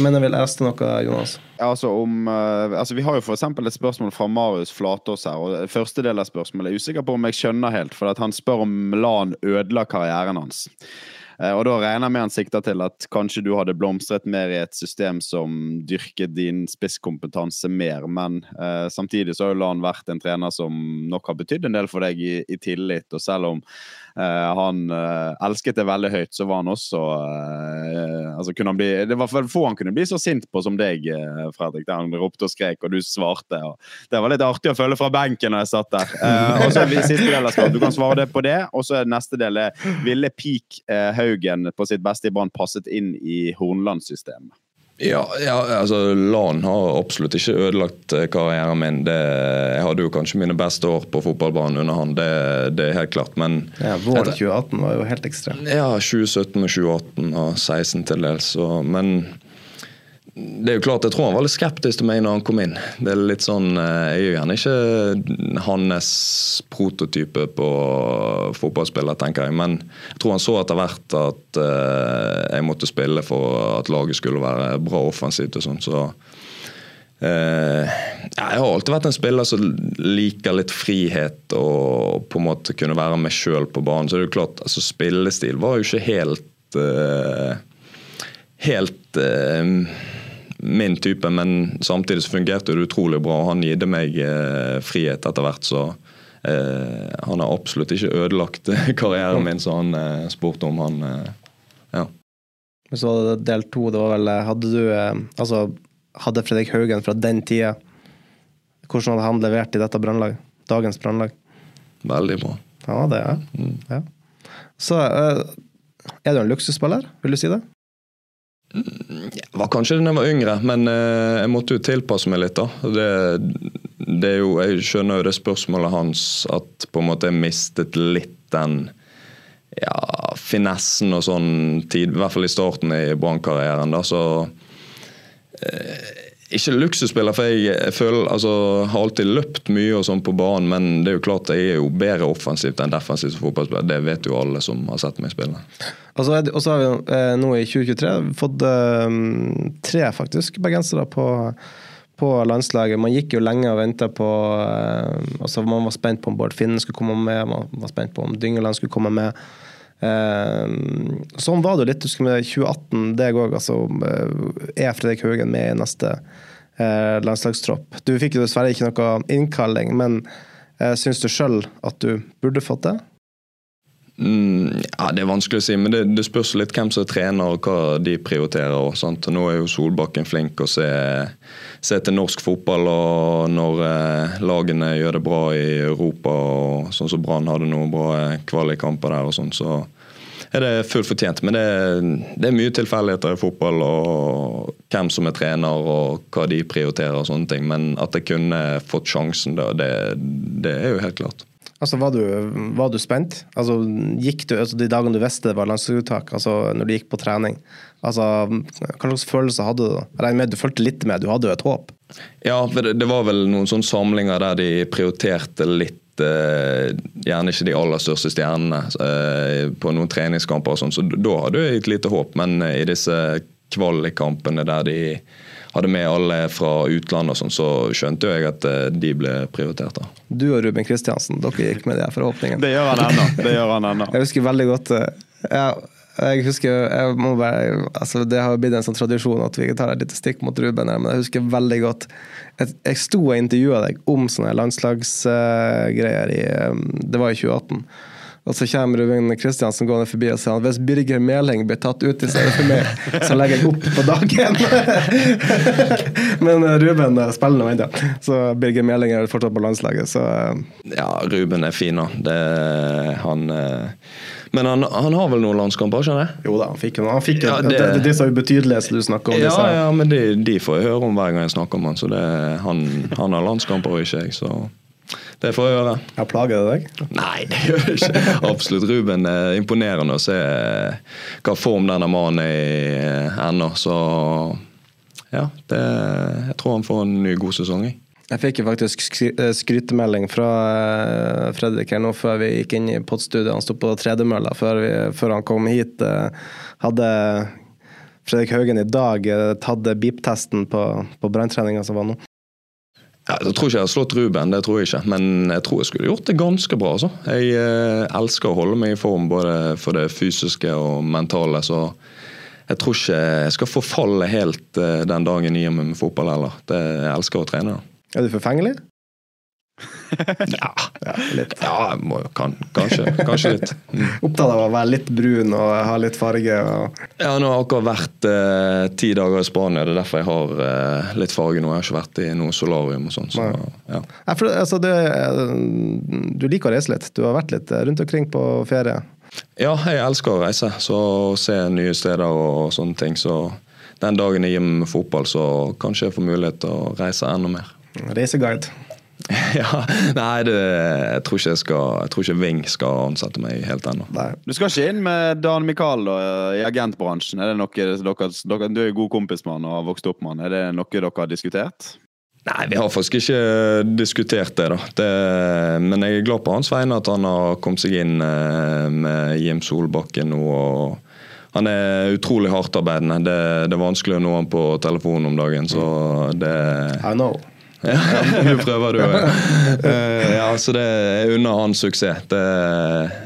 Men jeg vil leste noe, Jonas. Altså om, uh, altså Vi har jo eksempel et spørsmål fra Marius Flatås her. og Første del av spørsmålet er jeg usikker på om jeg skjønner helt. For han spør om LAN ødela karrieren hans. Uh, og Da regner jeg med han sikter til at kanskje du hadde blomstret mer i et system som dyrket din spisskompetanse mer. Men eh, samtidig så har jo LAN vært en trener som nok har betydd en del for deg i, i tillit. Og selv om han elsket det veldig høyt, så var han også altså kunne han bli, Det var få han kunne bli så sint på som deg, Fredrik. Der han ropte og skrek, og du svarte. Og det var litt artig å følge fra benken når jeg satt der. og så siste del av. Du kan svare det på det. Og så er neste del Ville Peak Haugen på sitt beste i Brann passet inn i Hornland-systemet? Ja, ja, altså LAN har absolutt ikke ødelagt karrieren min. Det, jeg hadde jo kanskje mine beste år på fotballbanen under han, det, det er helt klart. Men ja, Våren 2018 var jo helt ekstrem. Ja, 2017 og 2018 og 16 til dels. Men det er jo klart, Jeg tror han var litt skeptisk til meg når han kom inn. Det er litt sånn, Jeg er jo gjerne ikke hans prototype på fotballspiller, tenker jeg. Men jeg tror han så etter hvert at uh, jeg måtte spille for at laget skulle være bra offensivt. og sånt, så uh, Jeg har alltid vært en spiller som liker litt frihet og på en måte kunne være meg sjøl på banen. Så det er jo klart, altså Spillestil var jo ikke helt uh, Helt min type, men samtidig så fungerte det utrolig bra. og Han gitt meg eh, frihet etter hvert, så eh, han har absolutt ikke ødelagt karrieren min, så han eh, spurte om han eh, Ja. Så del to, det var vel eh, Hadde du eh, Altså, hadde Fredrik Haugen fra den tida Hvordan hadde han levert i dette brannlaget? Dagens brannlag? Veldig bra. Var det, ja. Mm. ja. Så er du en luksusspiller, vil du si det? Jeg var kanskje da jeg var yngre, men eh, jeg måtte jo tilpasse meg litt. da. Det, det jo, jeg skjønner jo det spørsmålet hans at på en måte jeg mistet litt den ja, finessen og sånn tid, i hvert fall i starten i brannkarrieren. Så eh, ikke luksusspiller, for jeg, føler, altså, har alltid løpt mye og sånn på banen, men det er jo klart jeg er jo bedre offensivt enn defensivt som fotballspiller. Det vet jo alle som har sett meg spille. Og så har vi eh, nå i 2023 fått eh, tre faktisk bergensere på, på landslaget. Man gikk jo lenge og venta på eh, altså Man var spent på om Bård Finne skulle komme med, man var spent på om Dyngeland skulle komme med. Uh, sånn var det litt husker med 2018. deg òg. Altså, er Fredrik Haugen med i neste uh, landslagstropp? Du fikk jo dessverre ikke noe innkalling, men uh, syns du sjøl at du burde fått det? Mm, ja, Det er vanskelig å si, men det, det spørs litt hvem som er trener og hva de prioriterer. Og, sant? Nå er jo Solbakken flink å se, se til norsk fotball, og når eh, lagene gjør det bra i Europa, og sånn som Brann hadde noen bra kvalikkamper der, og sånn, så er det fullt fortjent. Men det, det, er mye tilfeldigheter i fotball, og hvem som er trener og hva de prioriterer. og sånne ting, Men at jeg kunne fått sjansen, da, det, det er jo helt klart. Altså, var du, var du spent? Altså, gikk du, altså, De dagene du visste det var landslagsuttak, altså når du gikk på trening, altså, hva slags følelser hadde du? Jeg regner med du fulgte litt med, du hadde jo et håp? Ja, det, var vel noen sånne samlinger der de prioriterte litt eh, gjerne ikke de aller største stjernene eh, på noen treningskamper. og sånn, så Da hadde jeg et lite håp, men i disse kvalikkampene der de hadde med alle fra utlandet, og sånn, så skjønte jeg at eh, de ble prioritert. da. Du og Ruben Kristiansen, dere gikk med de forhåpningene. Det gjør han ennå. Det gjør han ennå. Jeg husker veldig godt ja, jeg, husker, jeg må bare, altså Det har blitt en sånn tradisjon at vi tar et lite stikk mot Ruben. her, men Jeg husker veldig godt Jeg, jeg sto og intervjua deg om sånne landslagsgreier. Uh, det var i 2018. Og så kommer Ruben Kristiansen gående forbi og sier at hvis Birger Meling blir tatt ut i stedet for meg, så legger jeg opp på dagen. Men eh, Ruben eh, spiller nå ennå, så Birger Meling er fortsatt på landslaget. Så. Eh. Ja, Ruben er fin, da. Han men han, han, har vel noen landskamper, skjønner jeg? Jo da, han fikk jo han fikk, ja, det, det, det, er ubetydelige du snakker om. Ja, disse. ja men de, de, får jeg høre om hver gang jeg snakker om han. Så det, han, han har landskamper og ikke jeg, så det får jeg gjøre. Jeg Plager det deg? Nei, det gjør jeg ikke. Absolutt. Ruben er imponerende å se eh, hva form denne mannen er i eh, ennå. Så ja, det, jeg tror han får en ny god sesong. Jeg. Jeg fikk faktisk eh, skrytemelding fra Fredrik her nå før vi gikk inn i podstudiet. Han sto på tredemølla før, før han kom hit. Hadde Fredrik Haugen i dag eh, tatt beep-testen på, på branntreninga som var nå? Ja, jeg tror ikke jeg har slått Ruben, det tror jeg ikke. Men jeg tror jeg skulle gjort det ganske bra. Altså. Jeg eh, elsker å holde meg i form både for det fysiske og mentale. Så jeg tror ikke jeg skal forfalle helt eh, den dagen jeg gir meg med fotball heller. Det, jeg elsker å trene. Er du forfengelig? Ja, litt. ja må, kan, kanskje, kanskje litt. Mm. Opptatt av å være litt brun og ha litt farge? Og... Ja, nå har jeg akkurat vært eh, ti dager i Spania. Det er derfor jeg har eh, litt farge nå. Jeg har ikke vært i noe solarium og sånn. Så, ja. Ja, for, altså, du, du liker å reise litt. Du har vært litt rundt omkring på ferie? Ja, jeg elsker å reise. Så å se nye steder og sånne ting. Så den dagen jeg gir meg med fotball, så kanskje jeg får mulighet til å reise enda mer. Reiseguide? ja, Nei, det, jeg, tror ikke jeg, skal, jeg tror ikke Ving skal ansette meg helt ennå. Du skal ikke inn med Dan Mikael da, i agentbransjen? Er det noe dere, dere, Du er jo god kompis med han og har vokst opp med han. Er det noe dere har diskutert? Nei, vi har faktisk ikke diskutert det, da. Det, men jeg er glad på hans vegne at han har kommet seg inn eh, med Jim Solbakken nå. og han er utrolig hardtarbeidende. Det, det er vanskelig å nå han på telefonen om dagen, så det I know. Ja, nå prøver du. òg. ja, så det er unna hans suksess. Det,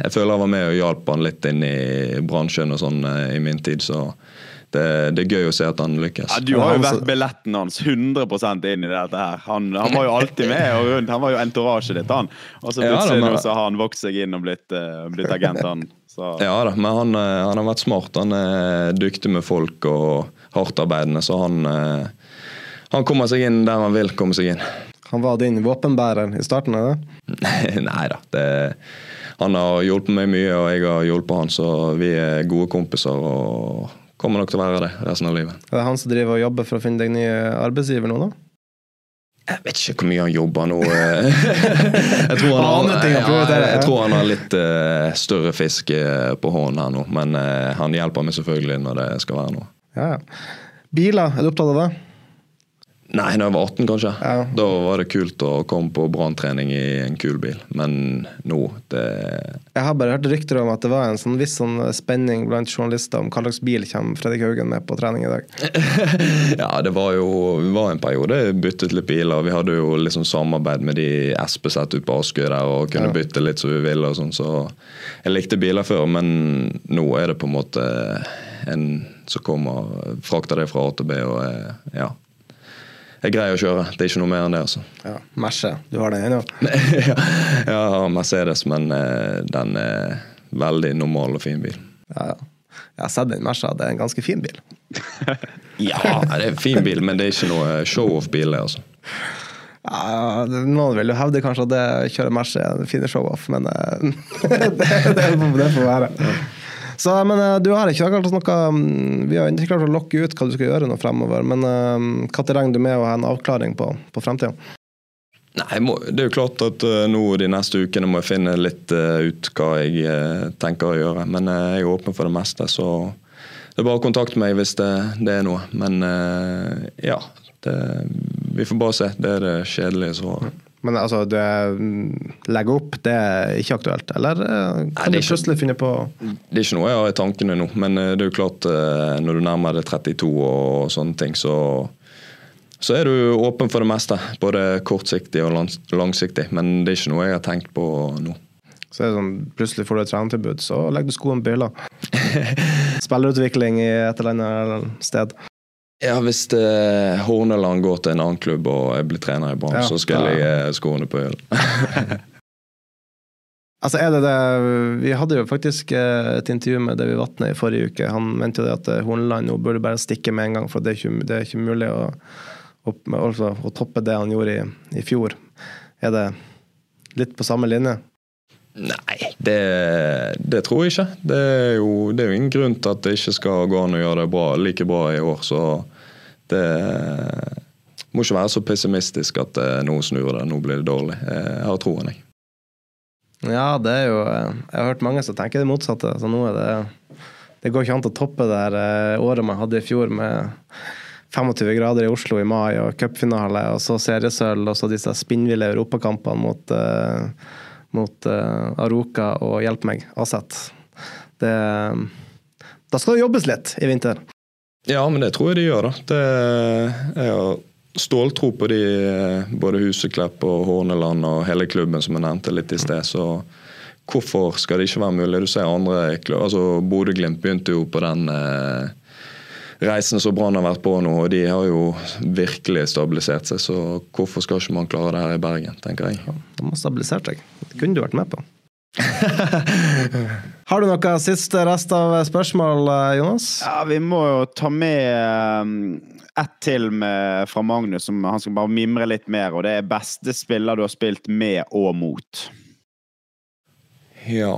jeg føler jeg var med og hjalp han litt inn i bransjen og sånn uh, i min tid, så det, det, er gøy å se at han lykkes. Ja, du har jo vært billetten hans 100% inn i dette her. Han, han, var jo alltid med og rundt. Han var jo entorasjet ditt, han. Og så plutselig ja, da, men... har han vokst seg inn og blitt, uh, blitt agent, han. Så. Ja da, men han, han, har vært smart. Han er dyktig med folk og hardtarbeidende, så han han kommer seg inn der han vil komme seg inn. Han var din våpenbærer i starten? av det? Nei da. Det, han har hjulpet meg mye, og jeg har hjulpet han, så vi er gode kompiser. og kommer nok til å være det resten av livet. Er det han som driver og jobber for å finne deg ny arbeidsgiver nå, da? Jeg vet ikke hvor mye han jobber nå. jeg, tror han har, ja, jeg tror han har litt uh, større fisk eh, på hånden her nå, men uh, han hjelper meg selvfølgelig når det skal være noe. Ja. Biler, er du opptatt av det? Nei, da jeg var 18, kanskje. Ja. Da var det kult å komme på branntrening i en kul bil. Men nå, det Jeg har bare hørt rykter om at det var en sånn viss sånn spenning blant journalister om hva slags bil kommer Fredrik Haugen med på trening i dag. ja, det var jo var en periode byttet litt biler. Vi hadde jo liksom samarbeid med de SPZ ute på Askøy der og kunne ja. bytte litt som vi ville. og sånn, Så jeg likte biler før, men nå er det på en måte en som kommer, frakter det fra A til B. og ja, jeg greier å kjøre. Det er ikke noe mer enn det. altså. Ja, Merce, du har den ennå? ja, jeg har Mercedes, men uh, den er veldig normal og fin bil. Ja, ja. Jeg har sett den Merca, det er en ganske fin bil. ja, det er en fin bil, men det er ikke noe show-off-bil. altså. Ja, Noen vil jo hevde kanskje at det å kjøre Merce er en fin show-off, men uh, det, det, det, får være. Så, men uh, du har ikke klart noe Vi har ikke klart å lokke ut hva du skal gjøre nå fremover, men uh, når regner du med å ha en avklaring på, på fremtida? Nei, Det er jo klart at uh, nå de neste ukene må jeg finne litt ut hva jeg tenker å gjøre. Men jeg er åpen for det meste, så det er bare å kontakte meg hvis det, det er noe. Men ja, det, vi får bare se. Det er det kjedelige svaret. Men altså, det, legge opp, det er ikke aktuelt? Eller eh, kan Nei, du plutselig finne på Det er ikke noe jeg har i tankene nå, men eh, det er jo klart eh, når du nærmer deg 32 og sånne ting, så, så er du åpen for det meste. Både kortsiktig og langsiktig, men det er ikke noe jeg har tenkt på nå. Så er det sånn, Plutselig får du et trenertilbud, så legger du skoene på hylla. Spillerutvikling i et eller annet sted. Ja, Hvis uh, Horneland går til en annen klubb og jeg blir trener i Brann, ja, så skal jeg legge uh, skoene på hyllen. altså, er det det Vi hadde jo faktisk uh, et intervju med Davy Vatne i forrige uke. Han mente jo det at Horneland nå burde bare stikke med en gang, for det er ikke, det er ikke mulig å, å, altså, å, toppe det han gjorde i, i fjor. Er det litt på samme linje? Nei, det, det, tror jeg ikke. Det er, jo, det er, jo, ingen grunn til at det ikke skal gå an å gjøre det bra, like bra i år. Så det må ikke være så pessimistisk at eh, nå snur det, nå blir det dårlig. Jeg har troen, jeg. Ja, det er jo Jeg har hørt mange som tenker det motsatte. Så nå er det Det går ikke an å toppe det her eh, året man hadde i fjor med 25 grader i Oslo i mai og cupfinale, og så seriesølv, og så disse spinnville europakampene mot mot Aroka og Hjelp meg, Aset. Det, da skal det jobbes litt i vinter. Ja, men det tror jeg de gjør, da. Det, jeg har ståltro på de, eh, både Huseklepp og Horneland og hele klubben som jeg nevnte litt i sted. Så hvorfor skal det ikke være mulig? Du ser andre altså Bodø-Glimt begynte jo på den eh, reisen som Brann har vært på nå, og de har jo virkelig stabilisert seg. Så hvorfor skal ikke man klare det her i Bergen, tenker jeg. Ja, de har stabilisert seg. Det kunne du vært med på. Har du noe siste rest av spørsmål, eh, Jonas? Ja, Vi må jo ta med um, ett til med, fra Magnus, som han skal bare mimre litt mer. Og det er beste spiller du har spilt med og mot. Ja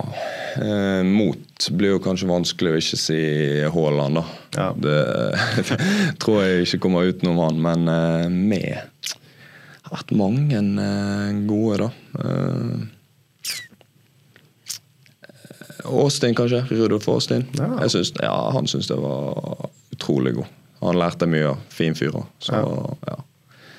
eh, Mot blir jo kanskje vanskelig å ikke si Haaland, da. Ja. Det tror jeg ikke kommer utenom han. Men eh, med har vært mange eh, gode, da. Eh, Austin, kanskje. Rudolf Austin. Ja. Synes, ja, han syns det var utrolig god. Han lærte mye. Fin fyr òg. Så ja.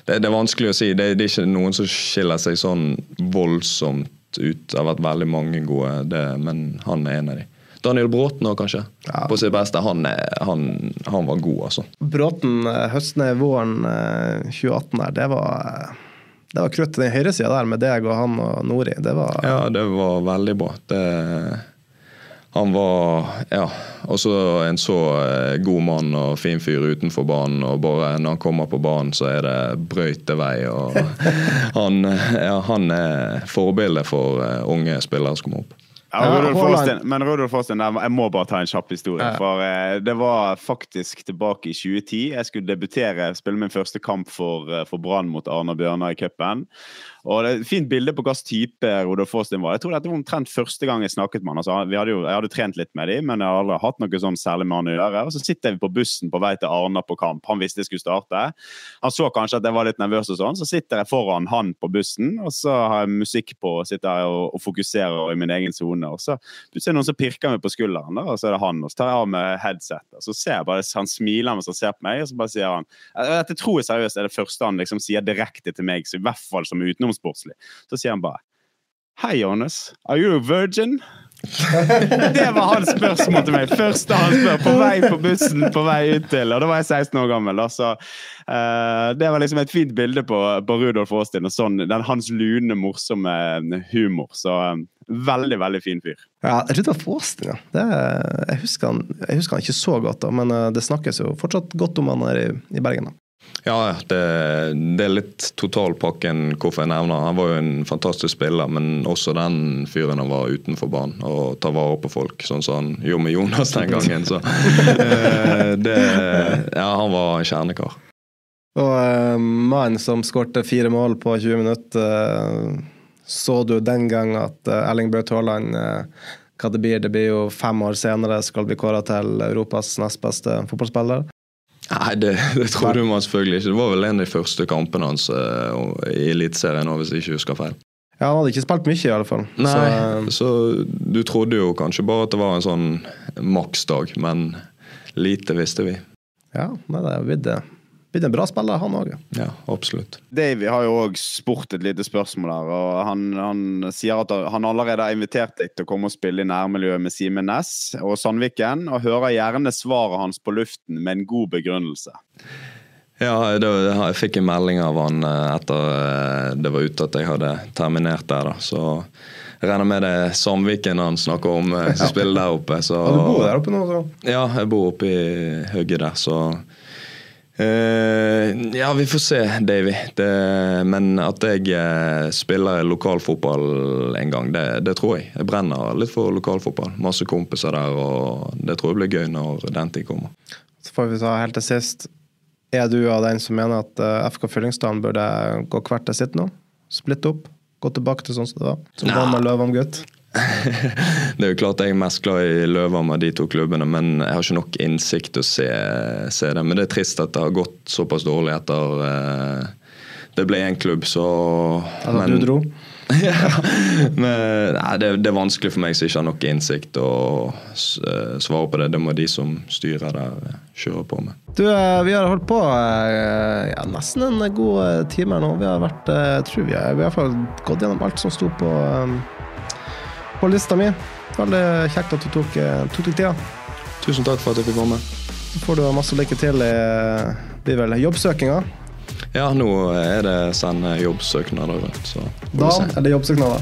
Det, det, er vanskelig å si. Det, det, er ikke noen som skiller seg sånn voldsomt ut. Det har vært veldig mange gode, det, men han er en av de. Daniel Bråten òg, kanskje. Ja. På sitt beste. Han, han, han, var god, altså. Bråten eh, høsten, våren 2018 eh, der, det var det var krutt den høyresida der med deg og han og Nori. Det var Ja, det var veldig bra. Det han var ja, også en så eh, god mann og fin fyr utenfor banen. Og bare når han kommer på banen, så er det brøytevei. Og han, ja, han er forbilde for eh, unge spillere som kommer opp. Ja, Rudolf Forstein, men Rudolf Forstein, jeg må bare ta en kjapp historie. For eh, Det var faktisk tilbake i 2010. Jeg skulle debutere, spille min første kamp for, for Brann mot Arna Bjørnar i cupen. Og det er et Fint bilde på hvilken type Rodolf Austin var. Jeg tror dette var omtrent første gang jeg snakket med han. Altså, hadde jo, jeg hadde trent litt med dem, men jeg har aldri hatt noe sånn særlig med han å gjøre. Og Så sitter vi på bussen på vei til Arna på kamp. Han visste jeg skulle starte. Han så kanskje at jeg var litt nervøs, og sånn, så sitter jeg foran han på bussen, og så har jeg musikk på og sitter jeg og, og fokuserer i min egen sone. Og så plutselig er noen som pirker meg på skulderen, der, og så er det han. Og så tar jeg av meg headset, og så ser jeg bare han smiler mens han ser på meg, og så bare sier han Dette tror jeg seriøst er det første han liksom sier direkte til meg, så i hvert fall som utenom utenomsportslig. Så sier han bare Hei, Jonas. Are you a virgin? det var hans spørsmål til meg. Første han spør på vei på bussen på vei ut til. Og da var jeg 16 år gammel. Så, uh, det var liksom et fint bilde på, på Rudolf Aastin og sånn, den, hans lune, morsomme humor. Så um, veldig, veldig fin fyr. Ja, Rudolf Aastin, ja. Det, jeg, husker han, jeg, husker han, ikke så godt, da, men det snakkes jo fortsatt godt om han her i, i Bergen. da. Ja, det, det, er litt totalpakken hvorfor jeg nevner han. var jo en fantastisk spiller, men også den fyren han var utenfor banen og tar vare på folk, sånn som han gjorde med Jonas den gangen. Så eh, det, Ja, han var en kjernekar. Og uh, mannen som skårte fire mål på 20 minutter, uh, så du den gang at uh, Erling Braut Haaland hva det blir, det blir jo fem år senere skal bli kåra til Europas nest beste fotballspiller. Nei, det, det trodde man selvfølgelig ikke. Det var vel en av de første kampene hans uh, i Eliteserien, hvis jeg ikke husker feil. Ja, Han hadde ikke spilt mye, i alle fall. Nei, så, så, du trodde jo kanskje bare at det var en sånn maksdag, men lite visste vi. Ja, nei, det er blitt det blitt en bra spiller, han òg. Ja, absolutt. Davy har jo òg spurt et lite spørsmål her. og han, han, sier at han allerede har invitert deg til å komme og spille i nærmiljøet med Simen Næss og Sandviken, og hører gjerne svaret hans på luften med en god begrunnelse. Ja, det, jeg fikk en melding av han eh, etter eh, det var ute at jeg hadde terminert der. da, så jeg regner med det er Sandviken han snakker om, eh, som spiller der oppe. Så, ja, du bor der oppe nå? så? Ja, jeg bor oppe i Høgget der. så Uh, ja, vi får se, Davy. Men at jeg uh, spiller lokalfotball en gang, det, det, tror jeg. Jeg brenner litt for lokalfotball. Masse kompiser der, og det tror jeg blir gøy når den tid kommer. Så får vi ta helt til sist. Er du av den som mener at uh, FK Fyllingsdalen burde gå hvert til sitt nå? Splitte opp? Gå tilbake til sånn som det var? Som gammel Løvam-gutt? Det er jo klart jeg er mest glad i Løvam av de to klubbene, men jeg har ikke nok innsikt til å se, se, det. Men det er trist at det har gått såpass dårlig etter uh, det ble én klubb, så Altså men, du dro? ja, men nei, det, det, er vanskelig for meg som ikke har nok innsikt å uh, svare på det. Det må de som styrer der, uh, kjøre på med. Du, vi har holdt på ja, nesten en god time her nå. Vi har vært, tror vi, vi har i hvert fall gått gjennom alt som sto på på lista mi. Veldig kjekt at du tok, eh, tok deg tida. Tusen takk for at jeg fikk komme. Så får du masse lykke til i blir vel jobbsøkinga. Ja, nå er det sende jobbsøknader rundt, så Dan, se. eller jobbsøknader.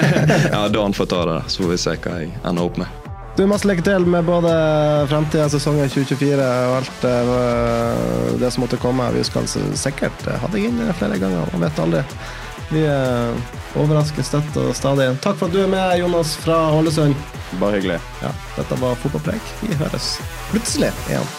Ja, Dan får ta det, så får vi se hva jeg ender opp med. Du, masse lykke til med både fremtida, sesongen 2024 og alt eh, det som måtte komme. Vi skal sikkert ha deg inn flere ganger, man vet aldri. Vi eh, overrasker støtt og stadig. Takk for at du er med, Jonas fra Ålesund. Bare hyggelig. Ja, dette var Fotballpreik. Vi høres plutselig igjen.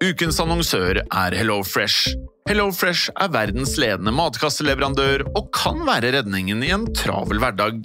Ukens annonsør er HelloFresh. HelloFresh er verdens ledende matkasseleverandør og kan være redningen i en travel hverdag.